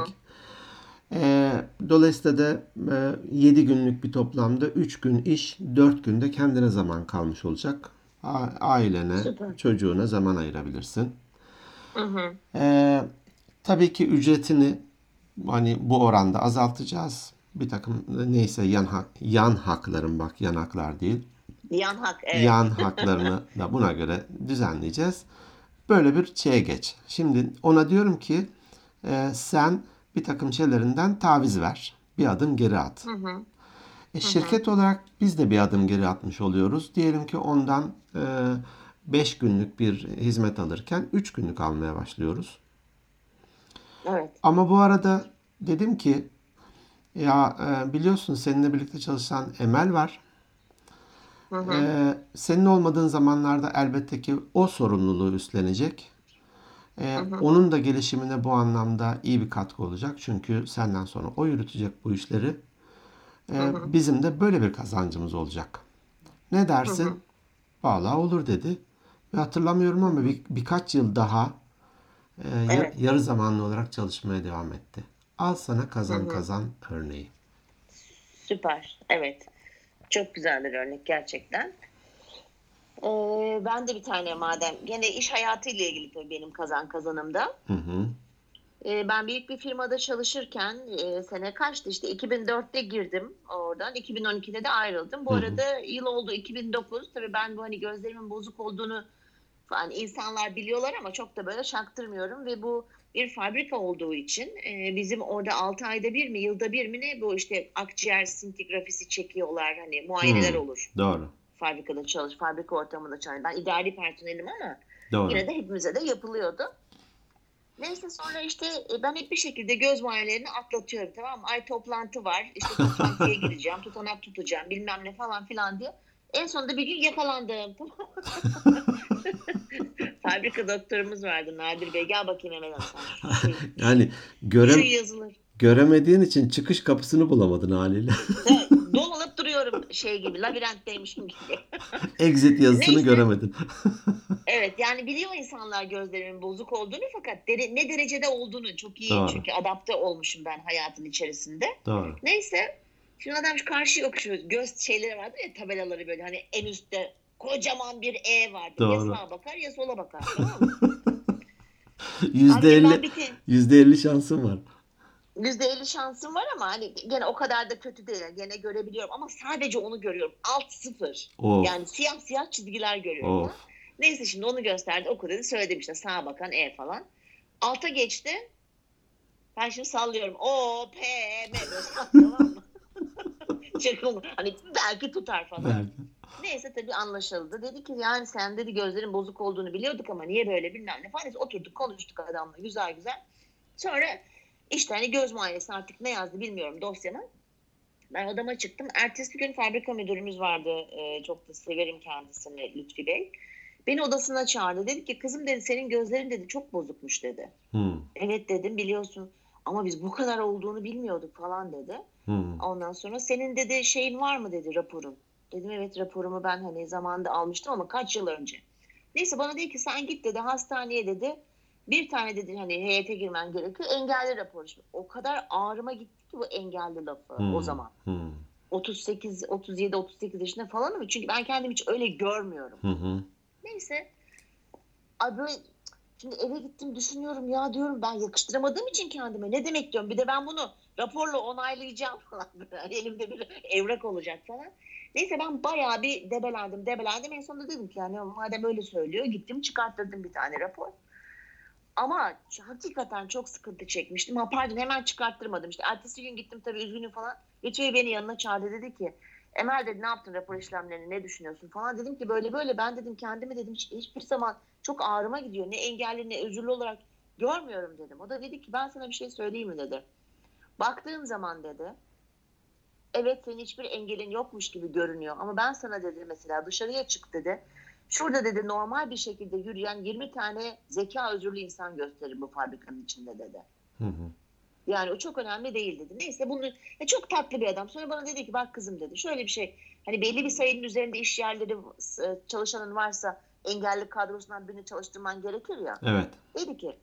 A: Ee, dolayısıyla da 7 günlük bir toplamda 3 gün iş, 4 günde kendine zaman kalmış olacak. A- Ailene,
B: Süper.
A: çocuğuna zaman ayırabilirsin.
B: Hı hı.
A: Ee, tabii ki ücretini hani bu oranda azaltacağız. Bir takım neyse yan hak, yan hakların bak yan haklar değil.
B: Yan hak. Evet.
A: Yan [LAUGHS] haklarını da buna göre düzenleyeceğiz. Böyle bir şeye geç. Şimdi ona diyorum ki e, sen bir takım şeylerinden taviz ver. Bir adım geri at. E, şirket olarak biz de bir adım geri atmış oluyoruz. Diyelim ki ondan 5 günlük bir hizmet alırken 3 günlük almaya başlıyoruz.
B: Evet.
A: Ama bu arada dedim ki ya e, biliyorsun seninle birlikte çalışan Emel var. E, senin olmadığın zamanlarda elbette ki o sorumluluğu üstlenecek. E, onun da gelişimine bu anlamda iyi bir katkı olacak. Çünkü senden sonra o yürütecek bu işleri. E, bizim de böyle bir kazancımız olacak. Ne dersin? Vallahi olur dedi. Ve hatırlamıyorum ama bir, birkaç yıl daha e,
B: Evet.
A: yarı zamanlı olarak çalışmaya devam etti. Al sana kazan kazan örneği.
B: Süper. Evet. Çok güzel bir örnek gerçekten. Ee, ben de bir tane madem gene iş hayatıyla ilgili tabii benim kazan kazanımda.
A: Hı hı.
B: Ee, ben büyük bir firmada çalışırken e, sene kaçtı işte 2004'te girdim oradan 2012'de de ayrıldım. Bu arada yıl oldu 2009 tabii ben bu hani gözlerimin bozuk olduğunu falan insanlar biliyorlar ama çok da böyle çaktırmıyorum ve bu bir fabrika olduğu için e, bizim orada 6 ayda bir mi yılda bir mi ne bu işte akciğer sintigrafisi çekiyorlar hani muayeneler
A: Hmm.
B: olur
A: Doğru.
B: fabrikada çalış fabrika ortamında çalış. Ben idari personelim ama
A: Doğru.
B: Yine de hepimize de yapılıyordu. Neyse sonra işte e, ben hep bir şekilde göz muayenelerini atlatıyorum tamam mı? Ay toplantı var işte [LAUGHS] toplantıya gireceğim tutanak tutacağım bilmem ne falan filan diye. En sonunda bir gün yakalandım. [LAUGHS] Fabrika doktorumuz vardı Nadir Bey. Gel bakayım hemen. [LAUGHS] Şu,
A: Yani
B: şu
A: göre,
B: yazılır.
A: göremediğin için çıkış kapısını bulamadın haliyle. [LAUGHS]
B: Dolanıp duruyorum şey gibi labirentteymişim gibi.
A: Exit yazısını
B: Neyse.
A: göremedin. [LAUGHS]
B: Evet yani biliyor insanlar gözlerimin bozuk olduğunu fakat dere- ne derecede olduğunu çok iyi
A: Doğru.
B: çünkü adapte olmuşum ben hayatın içerisinde.
A: Doğru.
B: Neyse Şimdi adam şu karşı okuyor. Göz şeyleri vardır ya tabelaları böyle hani en üstte kocaman bir E vardır.
A: Doğru.
B: Ya sağa bakar ya sola bakar. [LAUGHS] Tamam mı?
A: Yüzde elli,
B: bir te-
A: yüzde elli şansım var.
B: %50 şansım var ama hani gene o kadar da kötü değil. Gene görebiliyorum ama sadece onu görüyorum. Alt sıfır.
A: Of,
B: Yani siyah siyah çizgiler görüyorum.
A: of.
B: Neyse şimdi onu gösterdi. Oku dedi. Söyledim işte sağa bakan E falan. Alta geçti. Ben şimdi sallıyorum. O, P, M. [LAUGHS] tamam mı? [LAUGHS] Çakıl. Hani belki tutar falan.
A: Belki.
B: Neyse tabii anlaşıldı. Dedi ki yani sen dedi gözlerin bozuk olduğunu biliyorduk ama niye böyle bilmem ne falan. Neyse oturduk konuştuk adamla güzel güzel. Sonra işte hani göz muayenesi artık ne yazdı bilmiyorum dosyama. Ben odama çıktım. Ertesi gün fabrika müdürümüz vardı. Ee, çok da severim kendisini Lütfi Bey. Beni odasına çağırdı. Dedi ki kızım dedi senin gözlerin dedi çok bozukmuş dedi.
A: Hmm,
B: Evet dedim biliyorsun ama biz bu kadar olduğunu bilmiyorduk falan dedi.
A: hmm.
B: Ondan sonra senin dedi şeyin var mı dedi raporun. Dedim evet raporumu ben hani zamanında almıştım ama kaç yıl önce. Neyse bana dedi ki sen git dedi hastaneye dedi. Bir tane dedi hani heyete girmen gerekiyor. Engelli raporu. Şimdi o kadar ağrıma gitti ki bu engelli lafı
A: Hmm,
B: o zaman.
A: hmm,
B: 38, 37, 38 yaşında falan mı? Çünkü ben kendimi hiç öyle görmüyorum.
A: hı hı.
B: Neyse. Ay böyle şimdi eve gittim düşünüyorum ya diyorum ben yakıştıramadığım için kendime ne demek diyorum. Bir de ben bunu raporla onaylayacağım [LAUGHS] falan. Elimde bir evrak olacak falan. Neyse ben bayağı bir debelendim debelendim. En sonunda dedim ki yani madem öyle söylüyor gittim çıkarttırdım bir tane rapor. Ama hakikaten çok sıkıntı çekmiştim. Ha pardon hemen çıkarttırmadım. İşte ertesi gün gittim tabii üzgünüm falan. Lütfi beni yanına çağırdı dedi ki Emel dedi ne yaptın rapor işlemlerini ne düşünüyorsun falan. Dedim ki böyle böyle ben dedim kendimi dedim hiç, hiçbir zaman çok ağrıma gidiyor. Ne engelli ne özürlü olarak görmüyorum dedim. O da dedi ki ben sana bir şey söyleyeyim mi dedi. Baktığın zaman dedi evet senin hiçbir engelin yokmuş gibi görünüyor ama ben sana dedi mesela dışarıya çık dedi. Şurada dedi normal bir şekilde yürüyen 20 tane zeka özürlü insan gösterir bu fabrikanın içinde dedi.
A: Hı hı.
B: Yani o çok önemli değil dedi. Neyse bunu ya çok tatlı bir adam. Sonra bana dedi ki bak kızım dedi. Şöyle bir şey. Hani belli bir sayının üzerinde iş yerleri e, çalışanın varsa engelli kadrosundan birini çalıştırman gerekir ya.
A: Evet.
B: Dedi ki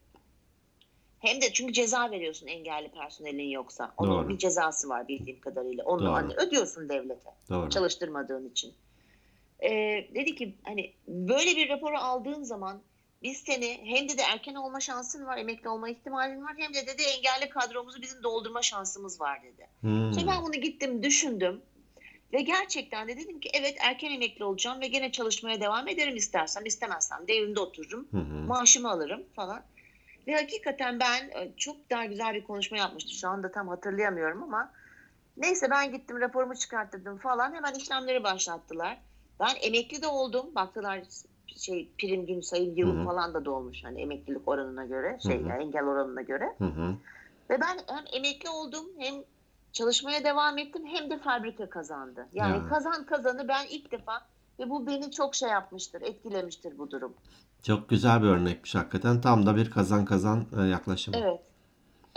B: hem de çünkü ceza veriyorsun engelli personelin yoksa. Onun
A: Doğru.
B: bir cezası var bildiğim kadarıyla. Onu
A: Doğru.
B: hani ödüyorsun devlete
A: Doğru.
B: çalıştırmadığın için. Ee, dedi ki hani böyle bir raporu aldığın zaman biz seni hem de, de erken olma şansın var, emekli olma ihtimalin var hem de dedi engelli kadromuzu bizim doldurma şansımız var dedi.
A: Hmm.
B: Sonra ben bunu gittim düşündüm ve gerçekten de dedim ki evet erken emekli olacağım ve gene çalışmaya devam ederim istersem istemezsem de evimde otururum
A: hı.
B: maaşımı alırım falan. Ve hakikaten ben e, çok daha güzel bir konuşma yapmıştım. Şu anda tam hatırlayamıyorum ama neyse ben gittim raporumu çıkarttırdım falan. Hemen işlemleri başlattılar. Ben emekli de oldum. Baktılar şey prim gün sayım yılım
A: Hı hı.
B: falan da dolmuş hani emeklilik oranına göre şey
A: Hı hı.
B: yani engel oranına göre.
A: Hı hı.
B: Ve ben hem emekli oldum hem çalışmaya devam ettim hem de fabrika kazandı. Yani
A: Ya.
B: kazan kazanı ben ilk defa ve bu beni çok şey yapmıştır, etkilemiştir bu durum.
A: Çok güzel bir örnekmiş hakikaten. Tam da bir kazan kazan e, yaklaşımı.
B: Evet.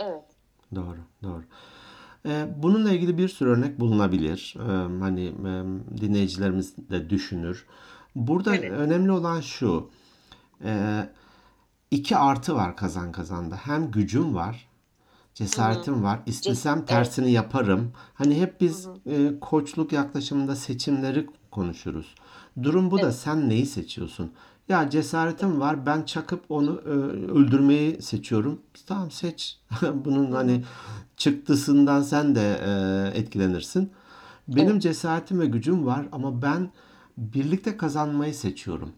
B: Evet.
A: Doğru, doğru. Ee, bununla ilgili bir sürü örnek bulunabilir. Ee, hani e, dinleyicilerimiz de düşünür. Burada
B: Evet.
A: önemli olan şu. e, iki artı var kazan kazanda. Hem gücüm var, cesaretim var. İstesem tersini yaparım. Hani hep biz e, koçluk yaklaşımında seçimleri konuşuruz. Durum bu da
B: Evet.
A: sen neyi seçiyorsun? Ya cesaretim var ben çakıp onu e, öldürmeyi seçiyorum. Tamam seç. [LAUGHS] Bunun hani çıktısından sen de e, etkilenirsin. Benim
B: Evet.
A: cesaretim ve gücüm var ama ben birlikte kazanmayı seçiyorum.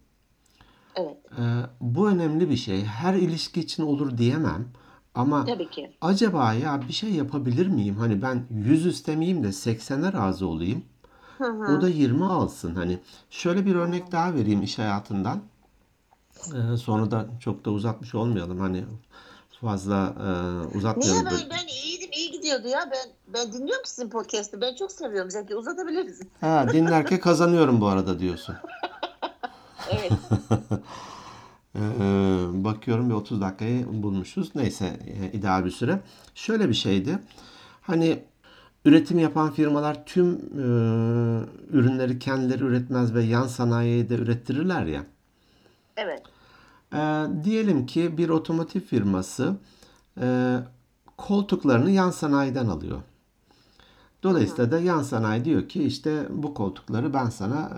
B: Evet.
A: E, bu önemli bir şey. Her ilişki için olur diyemem. Ama
B: Tabii ki.
A: acaba ya bir şey yapabilir miyim? Hani ben 100 istemeyeyim de 80'e razı olayım.
B: Hı hı.
A: O da 20 alsın. Hani şöyle bir örnek daha vereyim iş hayatından. Ee, sonra da çok da uzatmış olmayalım. Hani fazla e,
B: Niye
A: uzatmayalım.
B: ben,
A: böyle.
B: ben iyiydim, iyi gidiyordu ya. Ben ben dinliyorum ki sizin podcast'ı. Ben çok seviyorum. Zeki uzatabiliriz.
A: Ha, dinlerken [LAUGHS] kazanıyorum bu arada diyorsun. [LAUGHS]
B: Evet. [LAUGHS]
A: Ee, bakıyorum bir 30 dakikayı bulmuşuz. Neyse e, ideal bir süre. Şöyle bir şeydi. Hani üretim yapan firmalar tüm e, ürünleri kendileri üretmez ve yan sanayiye de ürettirirler ya.
B: Evet.
A: Ee, diyelim ki bir otomotiv firması e, koltuklarını yan sanayiden alıyor. Dolayısıyla da yan sanayi diyor ki işte bu koltukları ben sana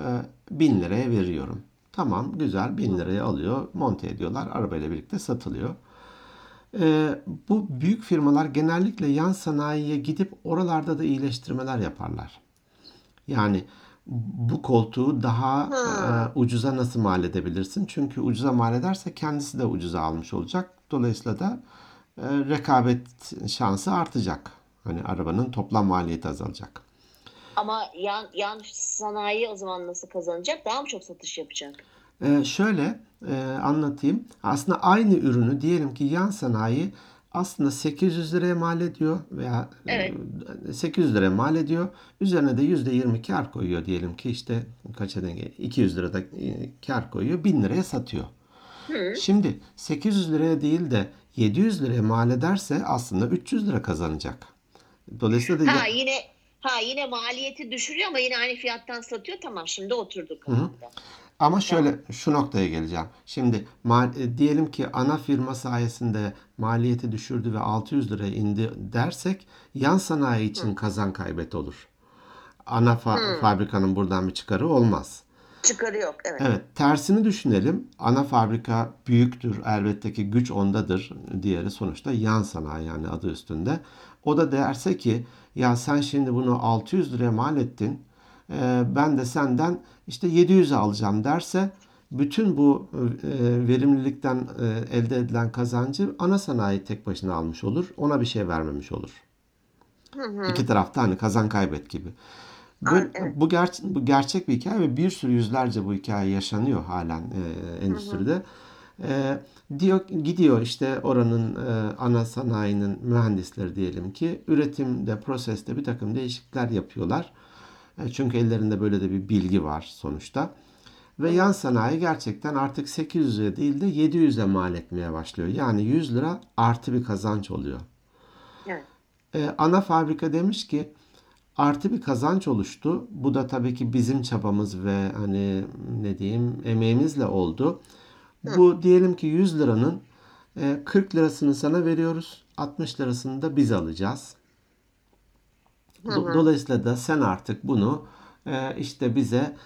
A: e, 1000 liraya veriyorum. Tamam güzel 1000 liraya alıyor monte ediyorlar arabayla birlikte satılıyor. E, bu büyük firmalar genellikle yan sanayiye gidip oralarda da iyileştirmeler yaparlar. Yani bu koltuğu daha e, ucuza nasıl mal edebilirsin? Çünkü ucuza mal ederse kendisi de ucuza almış olacak. Dolayısıyla da e, rekabet şansı artacak. Hani arabanın toplam maliyeti azalacak.
B: Ama yan, yan sanayi o zaman nasıl kazanacak? Daha mı çok satış yapacak?
A: Ee, şöyle e, anlatayım. Aslında aynı ürünü diyelim ki yan sanayi aslında 800 liraya mal ediyor veya e,
B: Evet.
A: 800 liraya mal ediyor. Üzerine de %20 kar koyuyor diyelim ki işte kaça geliyor? 200 lirada e, kar koyuyor. 1000 liraya satıyor. Şimdi 800 liraya değil de 700 liraya mal ederse aslında 300 lira kazanacak. Dolayısıyla da
B: Ha yine ha yine maliyeti düşürüyor ama yine aynı fiyattan satıyor. Tamam şimdi oturduk kafamda.
A: Ama şöyle şu noktaya geleceğim. Şimdi mal- e, diyelim ki ana firma sayesinde maliyeti düşürdü ve 600 liraya indi dersek yan sanayi için kazan kaybet olur. Ana fa- fabrikanın buradan bir çıkarı olmaz.
B: Çıkarı yok evet.
A: Evet, tersini düşünelim. Ana fabrika büyüktür, elbette ki güç ondadır. Diğeri sonuçta yan sanayi yani adı üstünde. O da derse ki ya sen şimdi bunu 600 liraya mal ettin. e, ben de senden işte 700'e alacağım derse bütün bu e, verimlilikten e, elde edilen kazancı ana sanayi tek başına almış olur. Ona bir şey vermemiş olur. İki tarafta hani kazan kaybet gibi. Bu,
B: evet.
A: bu, ger- bu gerçek bir hikaye ve bir sürü yüzlerce bu hikaye yaşanıyor halen e, endüstride. E, diyor gidiyor işte oranın e, ana sanayinin mühendisleri diyelim ki üretimde, proseste bir takım değişiklikler yapıyorlar. E, çünkü ellerinde böyle de bir bilgi var sonuçta. Ve yan sanayi gerçekten artık 800'e değil de 700'e mal etmeye başlıyor. Yani 100 lira artı bir kazanç oluyor.
B: Evet.
A: Ee, ana fabrika demiş ki artı bir kazanç oluştu. Bu da tabii ki bizim çabamız ve hani ne diyeyim emeğimizle oldu. Bu diyelim ki 100 liranın e, 40 lirasını sana veriyoruz. 60 lirasını da biz alacağız. Do- Dolayısıyla da sen artık bunu e, işte bize e,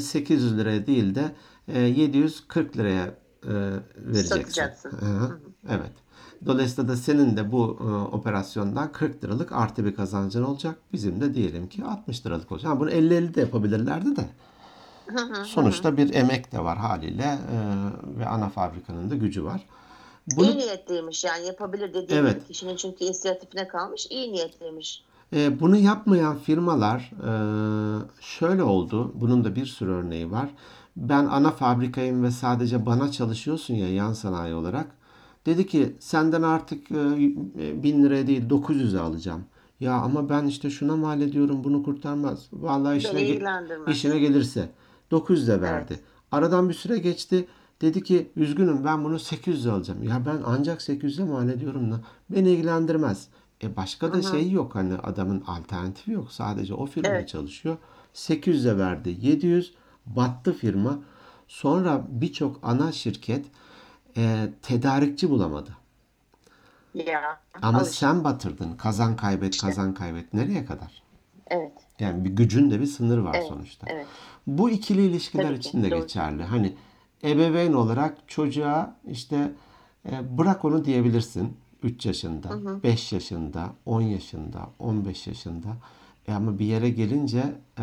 A: 800 liraya değil de e, 740 liraya e, vereceksin.
B: Satacaksın.
A: Evet. Dolayısıyla da senin de bu e, operasyondan 40 liralık artı bir kazancın olacak. Bizim de diyelim ki 60 liralık olacak. Bunu 50-50 de yapabilirlerdi de. Sonuçta bir emek de var haliyle e, ve ana fabrikanın da gücü var. Bunu
B: İyi niyetliymiş yani yapabilir dediği
A: Evet.
B: kişinin çünkü inisiyatifine kalmış. iyi niyetliymiş.
A: E, bunu yapmayan firmalar e, şöyle oldu. Bunun da bir sürü örneği var. Ben ana fabrikayım ve sadece bana çalışıyorsun ya yan sanayi olarak. Dedi ki senden artık e, 1000 liraya değil 900'e alacağım. Ya ama ben işte şuna mal ediyorum bunu kurtarmaz. Vallahi işine, ge- işine gelirse 900'e verdi. Aradan bir süre geçti. Dedi ki üzgünüm ben bunu 800'e alacağım. Ya ben ancak 800'e mal ediyorum da beni ilgilendirmez. E başka da şey yok hani adamın alternatifi yok. Sadece o firmaya
B: Evet.
A: çalışıyor. 800'e verdi. 700 battı firma. Sonra birçok ana şirket e, tedarikçi bulamadı.
B: Ya.
A: Ama
B: al işte.
A: sen batırdın. Kazan kaybet, kazan kaybet. Nereye kadar?
B: Evet.
A: Yani bir gücün de bir sınır var sonuçta.
B: Evet.
A: Bu ikili ilişkiler
B: Tabii
A: için de
B: doğru.
A: geçerli. Hani ebeveyn olarak çocuğa işte e, bırak onu diyebilirsin 3 yaşında, 5 yaşında, 10 yaşında, 15 yaşında. E ama bir yere gelince e,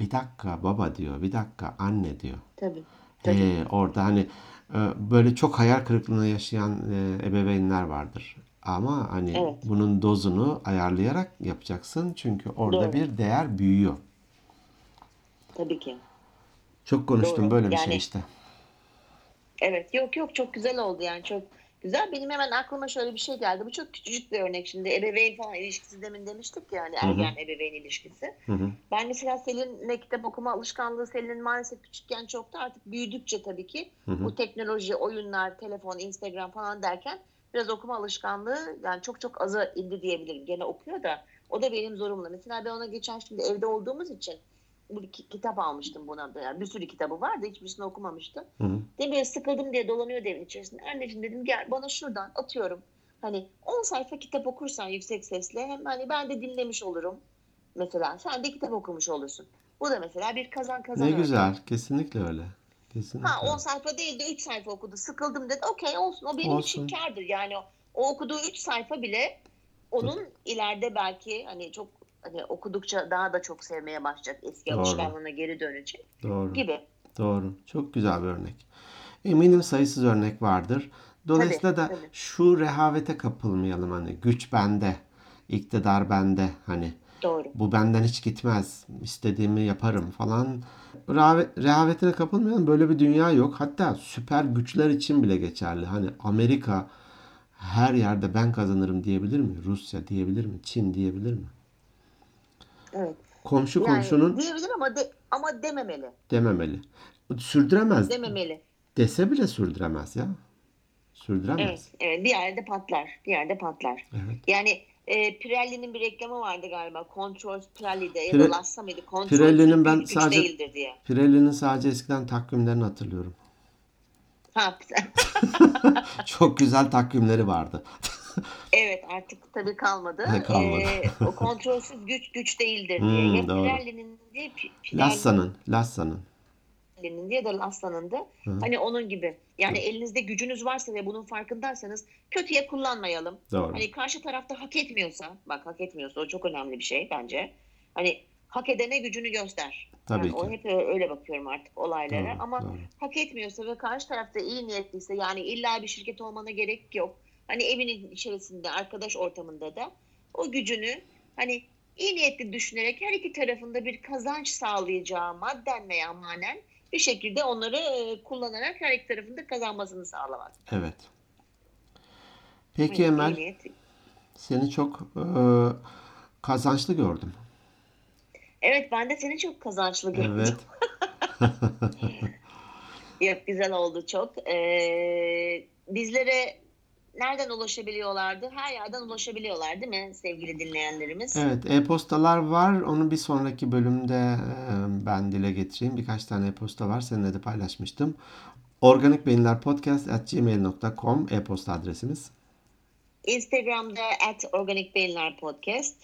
A: bir dakika baba diyor, bir dakika anne diyor.
B: Tabii.
A: Ee, orada hani e, böyle çok hayal kırıklığına yaşayan e, ebeveynler vardır. Ama hani
B: Evet.
A: bunun dozunu ayarlayarak yapacaksın. Çünkü orada
B: Doğru.
A: bir değer büyüyor.
B: Tabii ki.
A: Çok konuştum
B: Doğru.
A: böyle bir
B: Yani-
A: şey işte.
B: Evet yok yok çok güzel oldu yani çok güzel. Benim hemen aklıma şöyle bir şey geldi. Bu çok küçücük bir örnek şimdi. Ebeveyn falan ilişkisi demin demiştik ya hani
A: hı.
B: ergen ebeveyn ilişkisi.
A: Hı hı.
B: Ben mesela Selin'le kitap okuma alışkanlığı Selin'in maalesef küçükken çoktu. Artık büyüdükçe tabii ki bu teknoloji, oyunlar, telefon, Instagram falan derken biraz okuma alışkanlığı yani çok çok aza indi diyebilirim. Gene okuyor da o da benim zorumla. Mesela ben ona geçen şimdi evde olduğumuz için bir ki- kitap almıştım buna da. Yani bir sürü kitabı vardı. Hiçbirisini okumamıştım.
A: Hı hı.
B: Sıkıldım diye dolanıyor evin içerisinde. Anneciğim dedim gel bana şuradan atıyorum. Hani 10 sayfa kitap okursan yüksek sesle hem hani ben de dinlemiş olurum. mesela. Sen de kitap okumuş olursun. Bu da mesela bir kazan kazan
A: Ne
B: örnek.
A: güzel. Kesinlikle öyle. Kesinlikle.
B: Ha 10 sayfa değil de 3 sayfa okudu. Sıkıldım dedi. Okey olsun. O benim
A: Olsun.
B: için kârdır. Yani o, o okuduğu 3 sayfa bile onun ileride belki hani çok hani okudukça daha da çok sevmeye başlayacak. Eski
A: Doğru.
B: alışkanlığına geri dönecek
A: Doğru.
B: gibi.
A: Doğru. Çok güzel bir örnek. Eminim sayısız örnek vardır. Dolayısıyla da
B: Tabii, tabii.
A: şu rehavete kapılmayalım hani güç bende, iktidar bende hani
B: Doğru.
A: bu benden hiç gitmez, istediğimi yaparım falan. Rehavet, rehavetine kapılmayalım. Böyle bir dünya yok. Hatta süper güçler için bile geçerli. Hani Amerika her yerde ben kazanırım diyebilir mi? Rusya diyebilir mi? Çin diyebilir mi?
B: Evet.
A: Komşu
B: Yani
A: komşunun
B: diyebilir ama de, ama dememeli.
A: dememeli. Sürdüremez.
B: Dememeli.
A: Dese bile sürdüremez ya. Sürdüremez.
B: Evet, evet. Bir yerde patlar. Bir yerde patlar.
A: Evet.
B: Yani e, Pirelli'nin bir reklamı vardı galiba. Control Pirelli'de ya
A: Pire-
B: da Lassa mıydı? Control
A: Pirelli'nin ben sadece-
B: değildir diye.
A: Pirelli'nin sadece eskiden takvimlerini hatırlıyorum.
B: Ha, [LAUGHS]
A: Çok güzel takvimleri vardı. [LAUGHS]
B: evet artık tabii kalmadı. [LAUGHS]
A: Kalmadı.
B: E, o kontrolsüz güç güç değildir
A: Hmm,
B: diye. Ya
A: doğru.
B: Pirelli'nin diye
A: Lassa'nın, Lassa'nın.
B: Pirelli'nin diye da Lassa'nın da
A: Hı.
B: hani onun gibi. Yani elinizde gücünüz varsa ve bunun farkındaysanız kötüye kullanmayalım.
A: Doğru.
B: Hani karşı tarafta hak etmiyorsa, bak hak etmiyorsa o çok önemli bir şey bence. Hani hak edene gücünü göster.
A: Tabii
B: Yani o
A: ki.
B: hep öyle bakıyorum artık olaylara.
A: Doğru,
B: Ama
A: doğru.
B: hak etmiyorsa ve karşı tarafta iyi niyetliyse yani illa bir şirket olmana gerek yok. Hani evinin içerisinde, arkadaş ortamında da o gücünü hani iyi niyetli düşünerek her iki tarafında bir kazanç sağlayacağı madden veya manen bir şekilde onları e, kullanarak her iki tarafında kazanmasını sağlamak.
A: Evet. Peki
B: Evet,
A: Emel, seni çok e, kazançlı gördüm.
B: Evet ben de seni çok kazançlı gördüm.
A: Evet. [LAUGHS]
B: Yok güzel oldu çok. Ee, bizlere nereden ulaşabiliyorlardı? Her yerden ulaşabiliyorlar değil mi sevgili dinleyenlerimiz?
A: Evet, e-postalar var. Onu bir sonraki bölümde ben dile getireyim. Birkaç tane e-posta var. Seninle de paylaşmıştım. organikbeyinlerpodcast@gmail.com e-posta adresimiz.
B: Instagram'da at Organik Beyinler Podcast.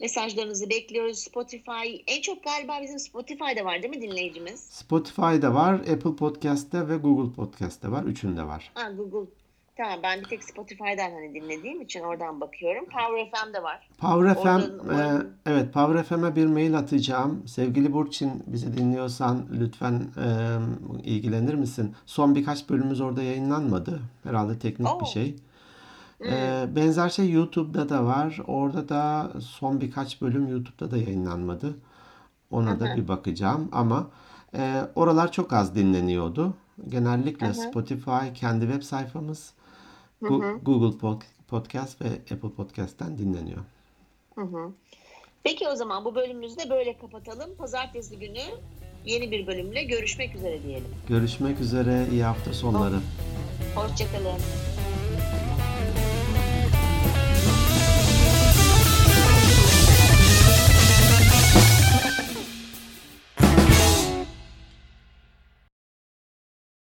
B: Mesajlarınızı bekliyoruz. Spotify, en çok galiba bizim Spotify'da var değil mi dinleyicimiz?
A: Spotify'da var, Apple Podcast'te ve Google Podcast'te var. Üçünde var.
B: Ha Google. Tamam ben bir tek Spotify'dan hani dinlediğim için oradan bakıyorum. Power FM'de var.
A: Power FM,
B: Oradan-
A: e, evet Power FM'e bir mail atacağım. Sevgili Burçin bizi dinliyorsan lütfen e, ilgilenir misin? Son birkaç bölümümüz orada yayınlanmadı. Herhalde teknik bir
B: Oo.
A: şey.
B: Hmm.
A: E, benzer şey YouTube'da da var. Orada da son birkaç bölüm YouTube'da da yayınlanmadı. Ona da bir bakacağım ama e, oralar çok az dinleniyordu. Genellikle. Spotify kendi web sayfamız,
B: Hı
A: Gu-
B: hı.
A: Google Pod- Podcast ve Apple Podcast'ten dinleniyor.
B: Hı hı. Peki o zaman bu bölümümüzü de böyle kapatalım. Pazartesi günü yeni bir bölümle görüşmek üzere diyelim.
A: Görüşmek üzere. iyi hafta sonları.
B: Hoşçakalın.